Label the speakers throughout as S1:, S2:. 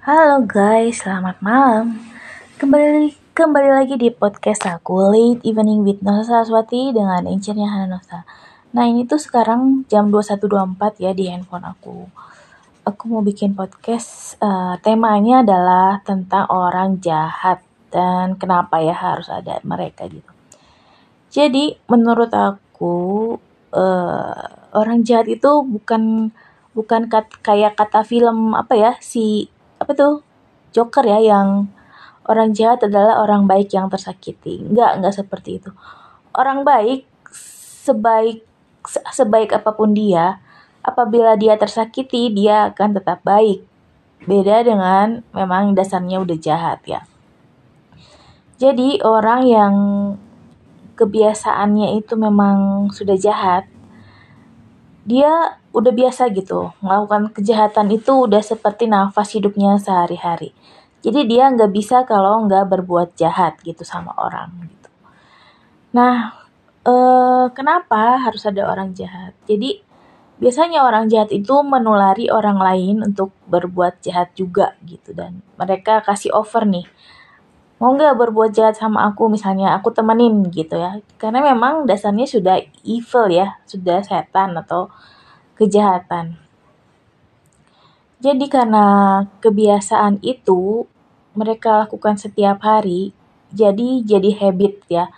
S1: Halo guys, selamat malam. Kembali kembali lagi di podcast aku Late Evening with Nosa Saraswati dengan encernya Hana Nosa. Nah ini tuh sekarang jam 21.24 ya di handphone aku. Aku mau bikin podcast, uh, temanya adalah tentang orang jahat dan kenapa ya harus ada mereka gitu. Jadi menurut aku uh, orang jahat itu bukan bukan kat, kayak kata film apa ya si apa tuh Joker ya yang orang jahat adalah orang baik yang tersakiti. Enggak, enggak seperti itu. Orang baik sebaik sebaik apa pun dia, apabila dia tersakiti, dia akan tetap baik. Beda dengan memang dasarnya udah jahat ya. Jadi orang yang kebiasaannya itu memang sudah jahat, dia udah biasa gitu melakukan kejahatan itu udah seperti nafas hidupnya sehari-hari. Jadi dia nggak bisa kalau nggak berbuat jahat gitu sama orang gitu. Nah, eh, kenapa harus ada orang jahat? Jadi biasanya orang jahat itu menulari orang lain untuk berbuat jahat juga gitu dan mereka kasih offer nih mau nggak berbuat jahat sama aku misalnya aku temenin gitu ya karena memang dasarnya sudah evil ya sudah setan atau kejahatan jadi karena kebiasaan itu mereka lakukan setiap hari, jadi jadi habit ya.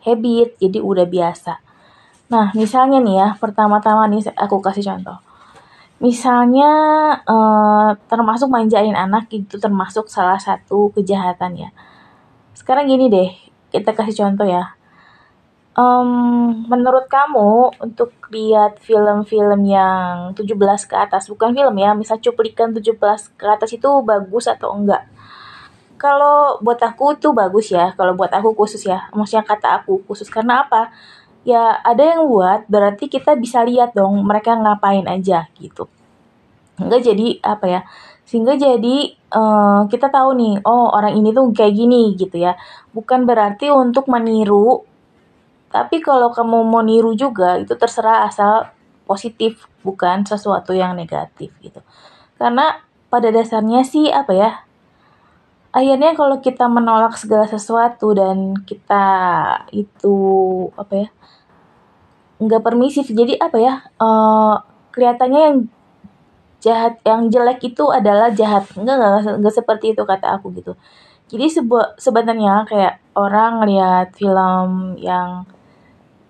S1: Habit, jadi udah biasa. Nah, misalnya nih ya, pertama-tama nih aku kasih contoh. Misalnya eh, termasuk manjain anak itu termasuk salah satu kejahatan ya. Sekarang gini deh, kita kasih contoh ya. Um, menurut kamu untuk lihat film-film yang 17 ke atas, bukan film ya, misal cuplikan 17 ke atas itu bagus atau enggak? kalau buat aku tuh bagus ya kalau buat aku khusus ya maksudnya kata aku khusus karena apa ya ada yang buat berarti kita bisa lihat dong mereka ngapain aja gitu enggak jadi apa ya sehingga jadi uh, kita tahu nih oh orang ini tuh kayak gini gitu ya. Bukan berarti untuk meniru tapi kalau kamu mau niru juga itu terserah asal positif bukan sesuatu yang negatif gitu. Karena pada dasarnya sih apa ya akhirnya kalau kita menolak segala sesuatu dan kita itu apa ya nggak permisif jadi apa ya uh, kelihatannya yang jahat yang jelek itu adalah jahat. Enggak enggak enggak seperti itu kata aku gitu. Jadi sebuah sebenarnya kayak orang lihat film yang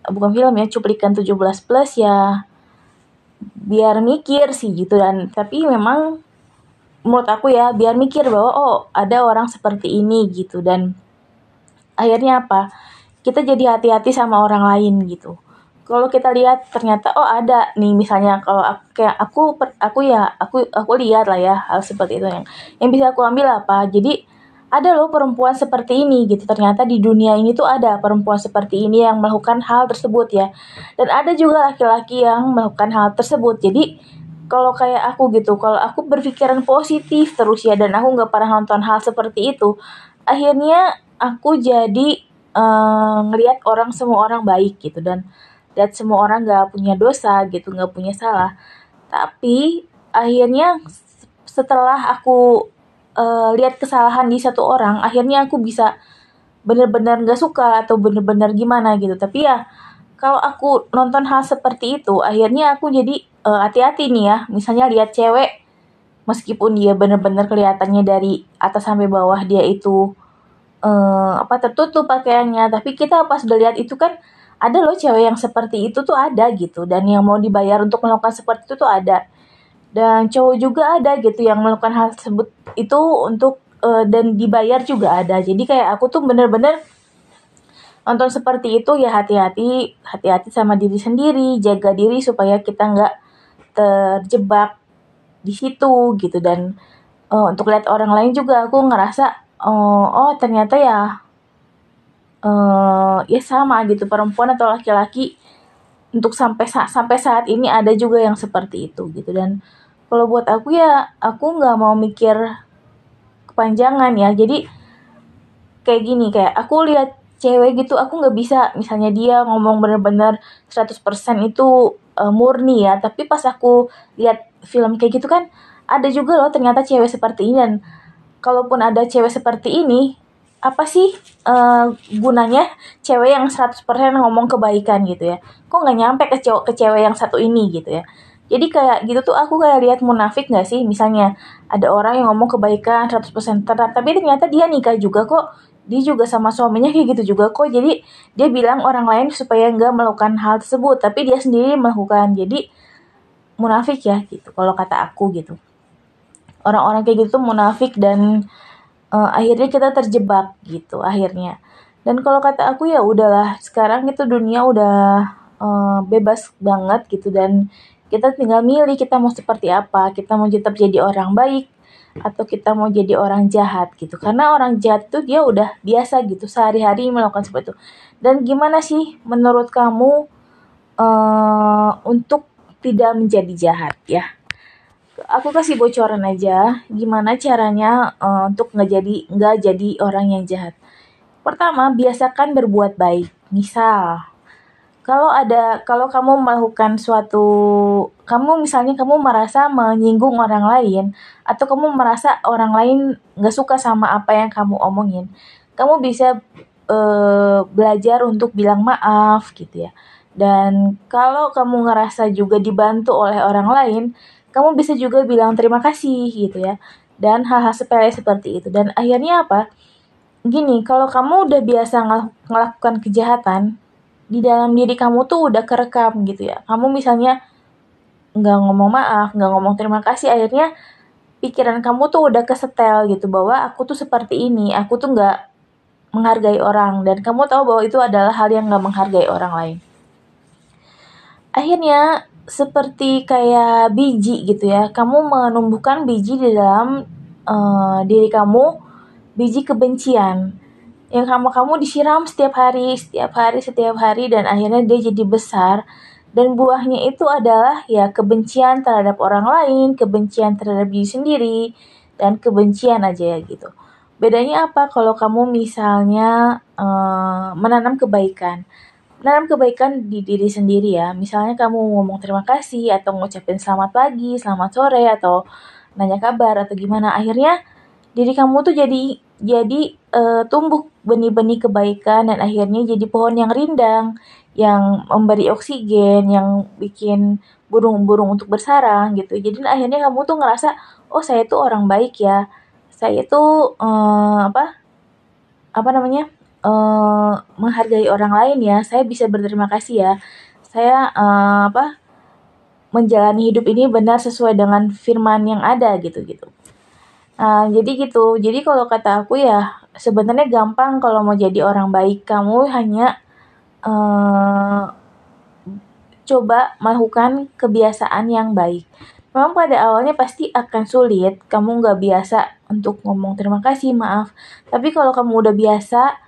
S1: bukan film ya cuplikan 17 plus ya biar mikir sih gitu. Dan tapi memang menurut aku ya biar mikir bahwa oh ada orang seperti ini gitu. Dan akhirnya apa? Kita jadi hati-hati sama orang lain gitu kalau kita lihat ternyata oh ada nih misalnya kalau aku kayak aku aku ya aku aku lihat lah ya hal seperti itu yang yang bisa aku ambil apa. Jadi ada loh perempuan seperti ini gitu. Ternyata di dunia ini tuh ada perempuan seperti ini yang melakukan hal tersebut ya. Dan ada juga laki-laki yang melakukan hal tersebut. Jadi kalau kayak aku gitu kalau aku berpikiran positif terus ya dan aku nggak pernah nonton hal seperti itu akhirnya aku jadi uh, ngelihat orang semua orang baik gitu. Dan lihat semua orang nggak punya dosa gitu nggak punya salah. Tapi akhirnya setelah aku uh, lihat kesalahan di satu orang akhirnya aku bisa bener-bener nggak suka atau bener-bener gimana gitu. Tapi ya kalau aku nonton hal seperti itu akhirnya aku jadi uh, hati-hati nih ya. Misalnya lihat cewek meskipun dia bener-bener kelihatannya dari atas sampai bawah dia itu uh, apa tertutup pakaiannya. Tapi kita pas udah lihat itu kan ada loh cewek yang seperti itu tuh ada gitu dan yang mau dibayar untuk melakukan seperti itu tuh ada. Dan cowok juga ada gitu yang melakukan hal tersebut itu untuk uh, dan dibayar juga ada. Jadi kayak aku tuh bener-bener nonton seperti itu ya hati-hati hati-hati sama diri sendiri jaga diri supaya kita nggak terjebak di situ gitu. Dan uh, untuk lihat orang lain juga aku ngerasa uh, oh ternyata ya uh, ya sama gitu perempuan atau laki-laki untuk sampai sa sampai saat ini ada juga yang seperti itu gitu. Dan kalau buat aku ya aku nggak mau mikir kepanjangan ya. Jadi kayak gini kayak aku lihat cewek gitu aku nggak bisa misalnya dia ngomong bener-bener 100% itu uh, murni ya. Tapi pas aku lihat film kayak gitu kan ada juga loh ternyata cewek seperti ini. Dan kalaupun ada cewek seperti ini apa sih uh, gunanya cewek yang 100% ngomong kebaikan gitu ya? Kok nggak nyampe ke cewek ke cewek yang satu ini gitu ya? Jadi kayak gitu tuh aku kayak lihat munafik gak sih? Misalnya ada orang yang ngomong kebaikan 100% tetap tapi ternyata dia nikah juga kok. Dia juga sama suaminya kayak gitu juga kok. Jadi dia bilang orang lain supaya nggak melakukan hal tersebut tapi dia sendiri melakukan. Jadi munafik ya gitu kalau kata aku gitu. Orang-orang kayak gitu munafik dan uh, akhirnya kita terjebak gitu akhirnya. Dan kalau kata aku ya udahlah sekarang itu dunia udah uh, bebas banget gitu. Dan kita tinggal milih kita mau seperti apa. Kita mau tetap jadi orang baik atau kita mau jadi orang jahat gitu. Karena orang jahat itu dia udah biasa gitu sehari-hari melakukan seperti itu. Dan gimana sih menurut kamu uh, untuk tidak menjadi jahat ya aku kasih bocoran aja gimana caranya uh, untuk nggak jadi nggak jadi orang yang jahat. Pertama, biasakan berbuat baik. Misal, kalau ada kalau kamu melakukan suatu kamu misalnya kamu merasa menyinggung orang lain atau kamu merasa orang lain nggak suka sama apa yang kamu omongin, kamu bisa uh, belajar untuk bilang maaf gitu ya. Dan kalau kamu ngerasa juga dibantu oleh orang lain, kamu bisa juga bilang terima kasih gitu ya. Dan hal-hal sepele seperti itu. Dan akhirnya apa? Gini kalau kamu udah biasa ng ngelakukan kejahatan di dalam diri kamu tuh udah kerekam gitu ya. Kamu misalnya nggak ngomong maaf nggak ngomong terima kasih akhirnya pikiran kamu tuh udah kesetel gitu. Bahwa aku tuh seperti ini aku tuh nggak menghargai orang. Dan kamu tahu bahwa itu adalah hal yang nggak menghargai orang lain. Akhirnya seperti kayak biji gitu ya. Kamu menumbuhkan biji di dalam uh, diri kamu, biji kebencian. Yang kamu kamu disiram setiap hari, setiap hari, setiap hari dan akhirnya dia jadi besar. Dan buahnya itu adalah ya kebencian terhadap orang lain, kebencian terhadap diri sendiri, dan kebencian aja ya gitu. Bedanya apa kalau kamu misalnya uh, menanam kebaikan? Menanam kebaikan di diri sendiri ya. Misalnya kamu ngomong terima kasih atau ngucapin selamat pagi, selamat sore atau nanya kabar atau gimana. Akhirnya diri kamu tuh jadi jadi uh, tumbuh benih-benih kebaikan dan akhirnya jadi pohon yang rindang, yang memberi oksigen, yang bikin burung-burung untuk bersarang gitu. Jadi akhirnya kamu tuh ngerasa, oh saya tuh orang baik ya. Saya tuh uh, apa? Apa namanya? Uh, menghargai orang lain ya saya bisa berterima kasih ya. Saya uh, apa menjalani hidup ini benar sesuai dengan firman yang ada gitu gitu uh, jadi gitu. Jadi kalau kata aku ya sebenarnya gampang kalau mau jadi orang baik. Kamu hanya uh, coba melakukan kebiasaan yang baik. Memang pada awalnya pasti akan sulit. Kamu nggak biasa untuk ngomong terima kasih maaf. Tapi kalau kamu udah biasa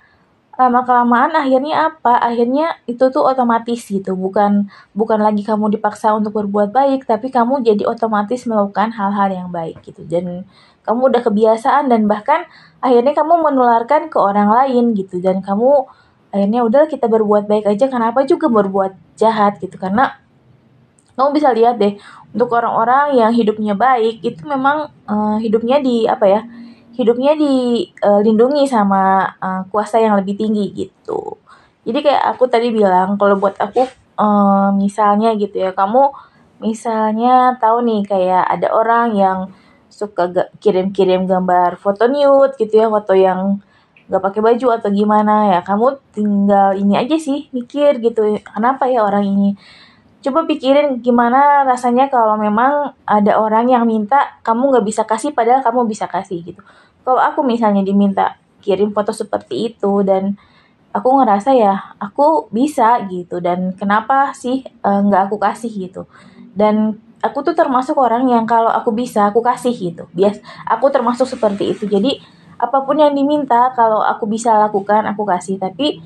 S1: lama kelamaan akhirnya apa? Akhirnya itu tuh otomatis gitu. Bukan bukan lagi kamu dipaksa untuk berbuat baik tapi kamu jadi otomatis melakukan hal-hal yang baik gitu. Dan kamu udah kebiasaan dan bahkan akhirnya kamu menularkan ke orang lain gitu. Dan kamu akhirnya udah kita berbuat baik aja. Kenapa juga berbuat jahat? gitu. Karena kamu bisa lihat deh untuk orang-orang yang hidupnya baik itu memang uh, hidupnya di apa ya hidupnya dilindungi sama uh, kuasa yang lebih tinggi gitu. Jadi kayak aku tadi bilang kalau buat aku uh, misalnya gitu ya kamu misalnya tahu nih kayak ada orang yang suka kirim-kirim gambar foto nude gitu ya foto yang gak pakai baju atau gimana ya kamu tinggal ini aja sih mikir gitu kenapa ya orang ini coba pikirin gimana rasanya kalau memang ada orang yang minta kamu nggak bisa kasih padahal kamu bisa kasih gitu. Kalau aku misalnya diminta kirim foto seperti itu dan aku ngerasa ya aku bisa gitu. Dan kenapa sih eh, nggak uh, aku kasih gitu. Dan aku tuh termasuk orang yang kalau aku bisa aku kasih gitu. Bias aku termasuk seperti itu. Jadi apa pun yang diminta kalau aku bisa lakukan aku kasih. Tapi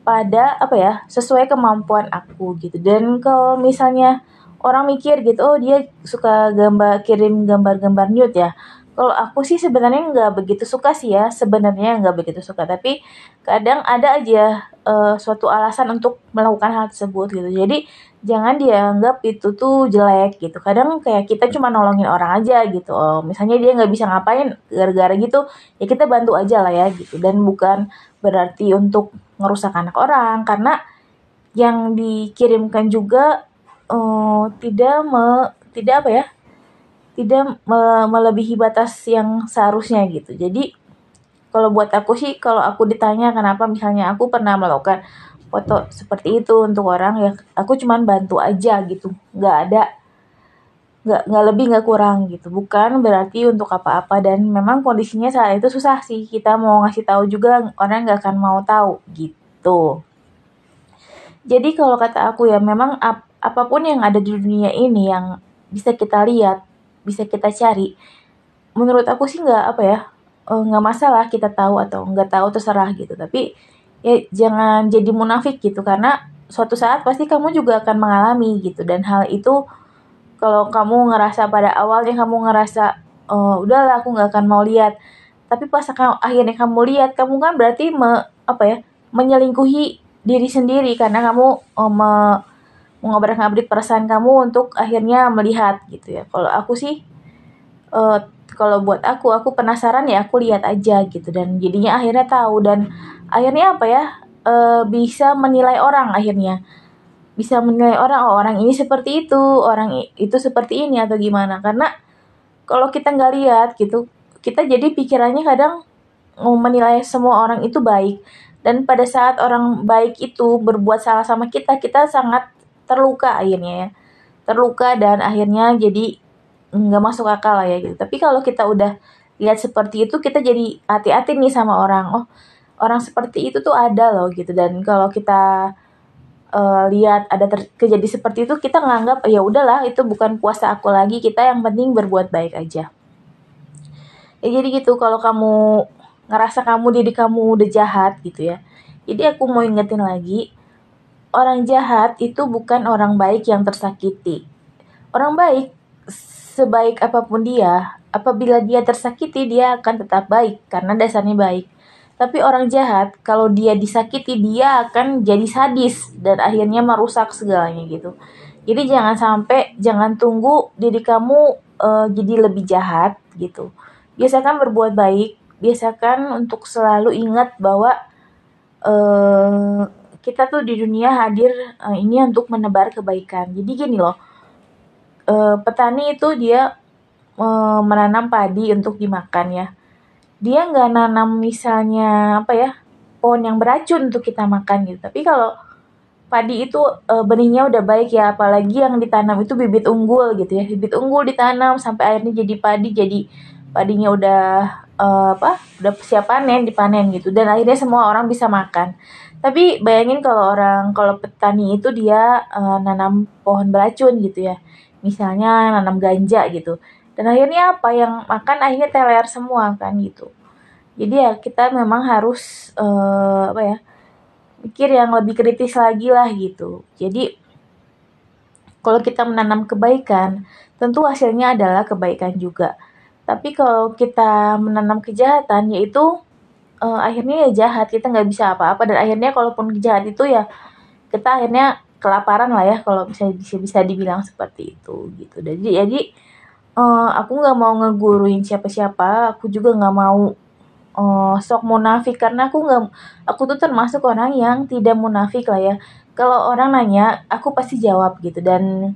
S1: pada apa ya sesuai kemampuan aku gitu. Dan kalau misalnya orang mikir gitu oh dia suka gambar kirim gambar-gambar nude ya. Kalau aku sih sebenarnya nggak begitu suka sih ya, sebenarnya nggak begitu suka. Tapi kadang ada aja uh, suatu alasan untuk melakukan hal tersebut gitu. Jadi jangan dianggap itu tuh jelek gitu. Kadang kayak kita cuma nolongin orang aja gitu. Oh, misalnya dia nggak bisa ngapain gara-gara gitu ya kita bantu aja lah ya gitu. Dan bukan berarti untuk ngerusak anak orang karena yang dikirimkan juga uh, tidak me, tidak apa ya tidak me, melebihi batas yang seharusnya gitu. Jadi kalau buat aku sih kalau aku ditanya kenapa misalnya aku pernah melakukan foto seperti itu untuk orang ya aku cuman bantu aja gitu nggak ada nggak nggak lebih nggak kurang gitu. Bukan berarti untuk apa-apa. Dan memang kondisinya saat itu susah sih. Kita mau ngasih tahu juga orang nggak akan mau tahu gitu. Jadi kalau kata aku ya memang ap apa pun yang ada di dunia ini yang bisa kita lihat bisa kita cari menurut aku sih nggak apa ya eh, nggak masalah kita tahu atau nggak tahu terserah gitu. Tapi ya jangan jadi munafik gitu. Karena suatu saat pasti kamu juga akan mengalami gitu. Dan hal itu kalau kamu ngerasa pada awalnya kamu ngerasa oh, udahlah aku nggak akan mau lihat. Tapi pas akhirnya kamu lihat kamu kan berarti me, apa ya menyelingkuhi diri sendiri karena kamu oh, me, mengobrak-ngabrik perasaan kamu untuk akhirnya melihat gitu ya. Kalau aku sih uh, kalau buat aku aku penasaran ya aku lihat aja gitu dan jadinya akhirnya tahu dan akhirnya apa ya e, bisa menilai orang akhirnya bisa menilai orang oh orang ini seperti itu orang itu seperti ini atau gimana. Karena kalau kita nggak lihat gitu kita jadi pikirannya kadang mau menilai semua orang itu baik. Dan pada saat orang baik itu berbuat salah sama kita kita sangat terluka akhirnya ya. Terluka dan akhirnya jadi nggak masuk akal lah ya gitu. Tapi kalau kita udah lihat seperti itu kita jadi hati-hati nih sama orang. Oh orang seperti itu tuh ada loh gitu. Dan kalau kita uh, lihat ada terjadi seperti itu kita nganggap ya udahlah itu bukan puasa aku lagi kita yang penting berbuat baik aja. Ya jadi gitu kalau kamu ngerasa kamu diri kamu udah jahat gitu ya jadi aku mau ingetin lagi orang jahat itu bukan orang baik yang tersakiti. Orang baik sebaik apa pun dia apabila dia tersakiti dia akan tetap baik karena dasarnya baik tapi orang jahat, kalau dia disakiti, dia akan jadi sadis dan akhirnya merusak segalanya gitu. Jadi jangan sampai, jangan tunggu diri kamu uh, jadi lebih jahat gitu. Biasakan berbuat baik, biasakan untuk selalu ingat bahwa uh, kita tuh di dunia hadir uh, ini untuk menebar kebaikan. Jadi gini loh, uh, petani itu dia menanam padi untuk dimakan ya dia nggak nanam misalnya apa ya pohon yang beracun untuk kita makan gitu. Tapi kalau padi itu e, benihnya udah baik ya apalagi yang ditanam itu bibit unggul gitu ya. Bibit unggul ditanam sampai akhirnya jadi padi jadi padinya udah e, apa udah siap panen dipanen gitu. Dan akhirnya semua orang bisa makan. Tapi bayangin kalau orang kalau petani itu dia e, nanam pohon beracun gitu ya. Misalnya nanam ganja gitu dan akhirnya apa? Yang makan akhirnya teler semua kan gitu. Jadi ya kita memang harus uh, apa ya mikir yang lebih kritis lagi lah gitu. Jadi kalau kita menanam kebaikan tentu hasilnya adalah kebaikan juga. Tapi kalau kita menanam kejahatan yaitu uh, akhirnya ya jahat kita nggak bisa apa-apa. Dan akhirnya kalaupun jahat itu ya kita akhirnya kelaparan lah ya kalau bisa bisa bisa dibilang seperti itu gitu. Jadi jadi uh, aku nggak mau ngeguruin siapa-siapa aku juga nggak mau uh, sok munafik karena aku nggak aku tuh termasuk orang yang tidak munafik lah ya. Kalau orang nanya aku pasti jawab gitu dan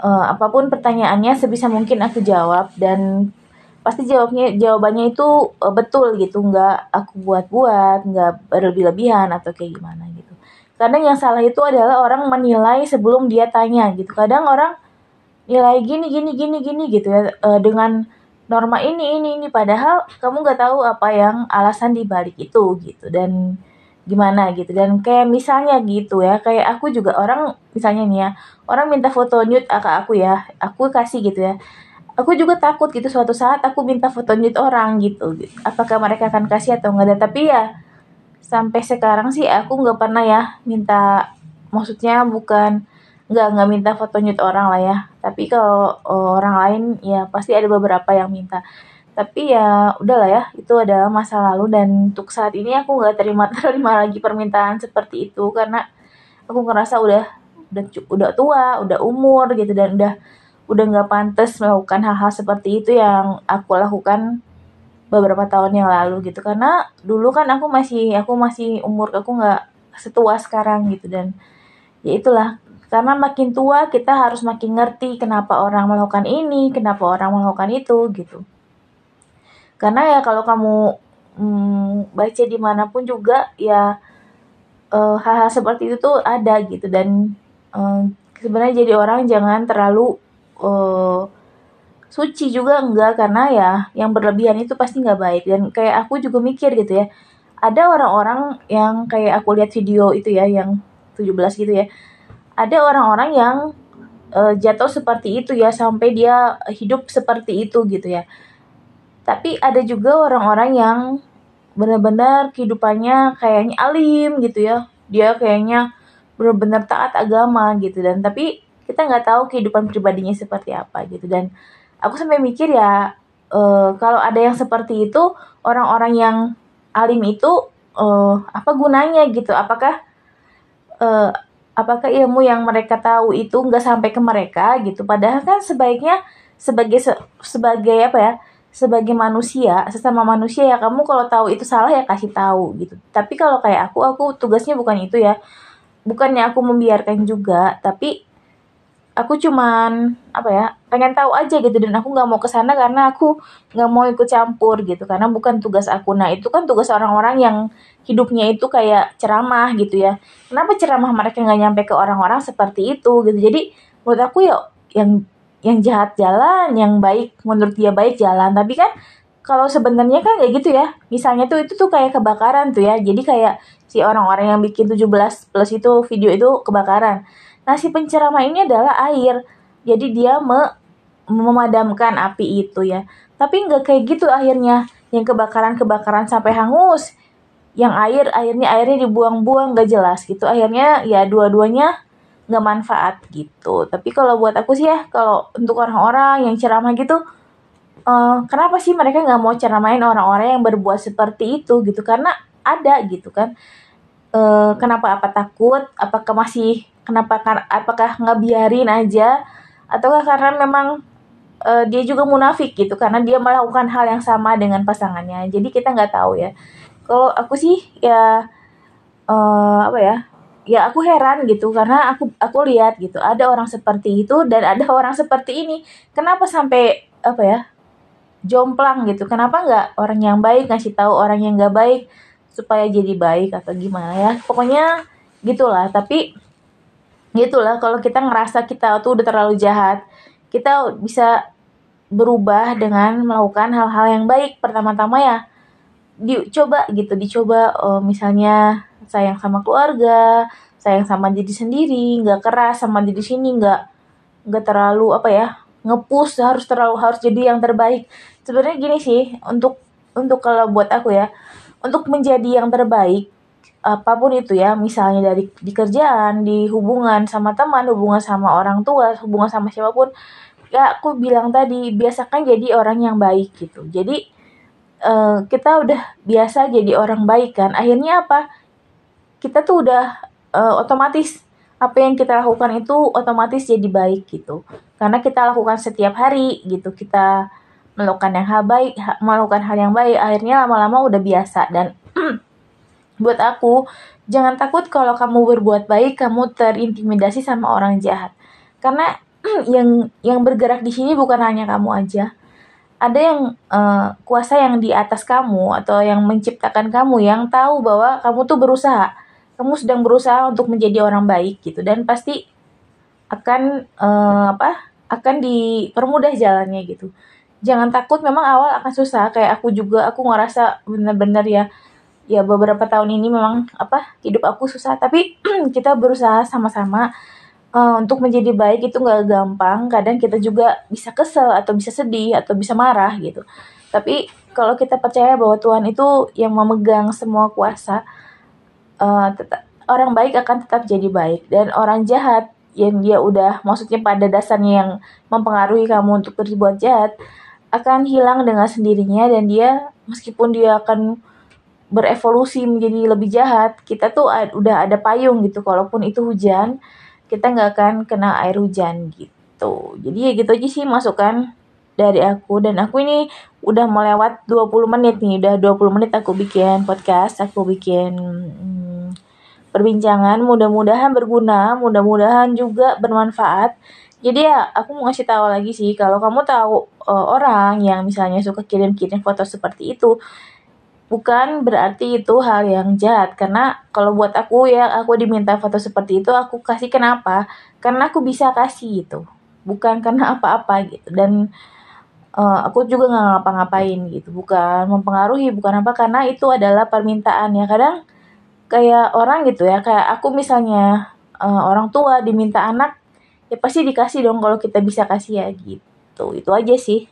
S1: uh, apa pun pertanyaannya sebisa mungkin aku jawab dan pasti jawabnya jawabannya itu uh, betul gitu nggak aku buat-buat nggak berlebih-lebihan atau kayak gimana gitu. Kadang yang salah itu adalah orang menilai sebelum dia tanya gitu. Kadang orang nilai gini gini gini gini gitu ya. Uh, dengan norma ini ini ini. Padahal kamu nggak tahu apa yang alasan dibalik itu gitu. Dan gimana gitu. Dan kayak misalnya gitu ya. Kayak aku juga orang misalnya nih ya. Orang minta foto nude ke aku ya. Aku kasih gitu ya. Aku juga takut gitu suatu saat aku minta foto nude orang gitu, gitu. apakah mereka akan kasih atau enggak tapi ya sampai sekarang sih aku nggak pernah ya minta maksudnya bukan nggak nggak minta foto nude orang lah ya. Tapi kalau uh, orang lain ya pasti ada beberapa yang minta. Tapi ya udahlah ya itu adalah masa lalu dan untuk saat ini aku nggak terima terima lagi permintaan seperti itu karena aku ngerasa udah udah udah tua udah umur gitu dan udah udah nggak pantas melakukan hal-hal seperti itu yang aku lakukan beberapa tahun yang lalu gitu. Karena dulu kan aku masih aku masih umur aku nggak setua sekarang gitu dan ya itulah karena makin tua kita harus makin ngerti kenapa orang melakukan ini kenapa orang melakukan itu gitu. Karena ya kalau kamu hmm, baca di mana pun juga ya eh, hal-hal seperti itu tuh ada gitu. Dan uh, sebenarnya jadi orang jangan terlalu uh, suci juga enggak. Karena ya yang berlebihan itu pasti nggak baik. Dan kayak aku juga mikir gitu ya ada orang-orang yang kayak aku lihat video itu ya yang 17 gitu ya ada orang-orang yang uh, jatuh seperti itu ya sampai dia hidup seperti itu gitu ya. Tapi ada juga orang-orang yang benar-benar kehidupannya kayaknya alim gitu ya. Dia kayaknya benar-benar taat agama gitu dan tapi kita nggak tahu kehidupan pribadinya seperti apa gitu. Dan aku sampai mikir ya uh, kalau ada yang seperti itu orang-orang yang alim itu uh, apa gunanya gitu? Apakah uh, apakah ilmu yang mereka tahu itu nggak sampai ke mereka gitu? Padahal kan sebaiknya sebagai sebagai apa ya? Sebagai manusia sesama manusia ya kamu kalau tahu itu salah ya kasih tahu gitu. Tapi kalau kayak aku aku tugasnya bukan itu ya. Bukannya aku membiarkan juga tapi aku cuman apa ya pengen tahu aja gitu dan aku nggak mau ke sana karena aku nggak mau ikut campur gitu karena bukan tugas aku nah itu kan tugas orang-orang yang hidupnya itu kayak ceramah gitu ya kenapa ceramah mereka nggak nyampe ke orang-orang seperti itu gitu jadi menurut aku ya yang yang jahat jalan, yang baik menurut dia baik jalan. Tapi kan kalau sebenarnya kan kayak gitu ya. Misalnya tuh itu tuh kayak kebakaran tuh ya. Jadi kayak si orang-orang yang bikin 17 plus itu video itu kebakaran. Nah, si penceramah ini adalah air. Jadi dia me memadamkan api itu ya. Tapi nggak kayak gitu akhirnya. Yang kebakaran-kebakaran sampai hangus. Yang air, airnya airnya dibuang-buang gak jelas gitu. Akhirnya ya dua-duanya nggak manfaat gitu tapi kalau buat aku sih ya kalau untuk orang-orang yang ceramah gitu uh, kenapa sih mereka nggak mau ceramahin orang-orang yang berbuat seperti itu gitu karena ada gitu kan uh, kenapa apa takut apakah masih kenapa apakah nggak biarin aja? Ataukah karena memang uh, dia juga munafik gitu karena dia melakukan hal yang sama dengan pasangannya. Jadi kita nggak tahu ya. Kalau aku sih ya uh, apa ya? Ya aku heran gitu karena aku aku lihat gitu ada orang seperti itu dan ada orang seperti ini. Kenapa sampai apa ya jomplang gitu? Kenapa nggak orang yang baik ngasih tahu orang yang nggak baik supaya jadi baik atau gimana ya? Pokoknya gitulah tapi gitulah kalau kita ngerasa kita tuh udah terlalu jahat kita bisa berubah dengan melakukan hal-hal yang baik. Pertama-tama ya dicoba gitu dicoba oh, misalnya sayang sama keluarga sayang sama diri sendiri nggak keras sama diri sini nggak nggak terlalu apa ya ngepus harus terlalu harus jadi yang terbaik. Sebenarnya gini sih untuk untuk kalau buat aku ya untuk menjadi yang terbaik apa pun itu ya misalnya dari di kerjaan di hubungan sama teman hubungan sama orang tua hubungan sama siapa pun ya aku bilang tadi biasakan jadi orang yang baik gitu. Jadi uh, kita udah biasa jadi orang baik kan. Akhirnya apa? Kita tuh udah uh, otomatis apa yang kita lakukan itu otomatis jadi baik gitu. Karena kita lakukan setiap hari gitu kita melakukan yang hal baik melakukan hal yang baik akhirnya lama-lama udah biasa. Dan buat aku. Jangan takut kalau kamu berbuat baik kamu terintimidasi sama orang jahat. Karena yang yang bergerak di sini bukan hanya kamu aja. Ada yang uh, kuasa yang di atas kamu atau yang menciptakan kamu yang tahu bahwa kamu tuh berusaha. Kamu sedang berusaha untuk menjadi orang baik gitu dan pasti akan uh, apa akan dipermudah jalannya gitu. Jangan takut memang awal akan susah. Kayak aku juga aku ngerasa bener-bener ya ya beberapa tahun ini memang apa hidup aku susah tapi kita berusaha sama-sama uh, untuk menjadi baik itu nggak gampang. Kadang kita juga bisa kesel atau bisa sedih atau bisa marah gitu. Tapi kalau kita percaya bahwa Tuhan itu yang memegang semua kuasa uh, tetap, orang baik akan tetap jadi baik. Dan orang jahat yang dia udah maksudnya pada dasarnya yang mempengaruhi kamu untuk berbuat jahat akan hilang dengan sendirinya dan dia meskipun dia akan berevolusi menjadi lebih jahat kita tuh udah ada payung gitu. Kalaupun itu hujan kita nggak akan kena air hujan gitu. Jadi ya gitu aja sih masukan dari aku. Dan aku ini udah melewat 20 menit nih udah 20 menit aku bikin podcast aku bikin hmm, perbincangan. Mudah-mudahan berguna mudah-mudahan juga bermanfaat. Jadi ya aku mau ngasih tahu lagi sih kalau kamu tahu uh, orang yang misalnya suka kirim-kirim foto seperti itu bukan berarti itu hal yang jahat karena kalau buat aku ya aku diminta foto seperti itu aku kasih kenapa? Karena aku bisa kasih itu bukan karena apa-apa gitu. Dan uh, aku juga nggak ngapa-ngapain gitu bukan mempengaruhi bukan apa karena itu adalah permintaan ya. Kadang kayak orang gitu ya kayak aku misalnya uh, orang tua diminta anak ya pasti dikasih dong kalau kita bisa kasih ya gitu. Itu aja sih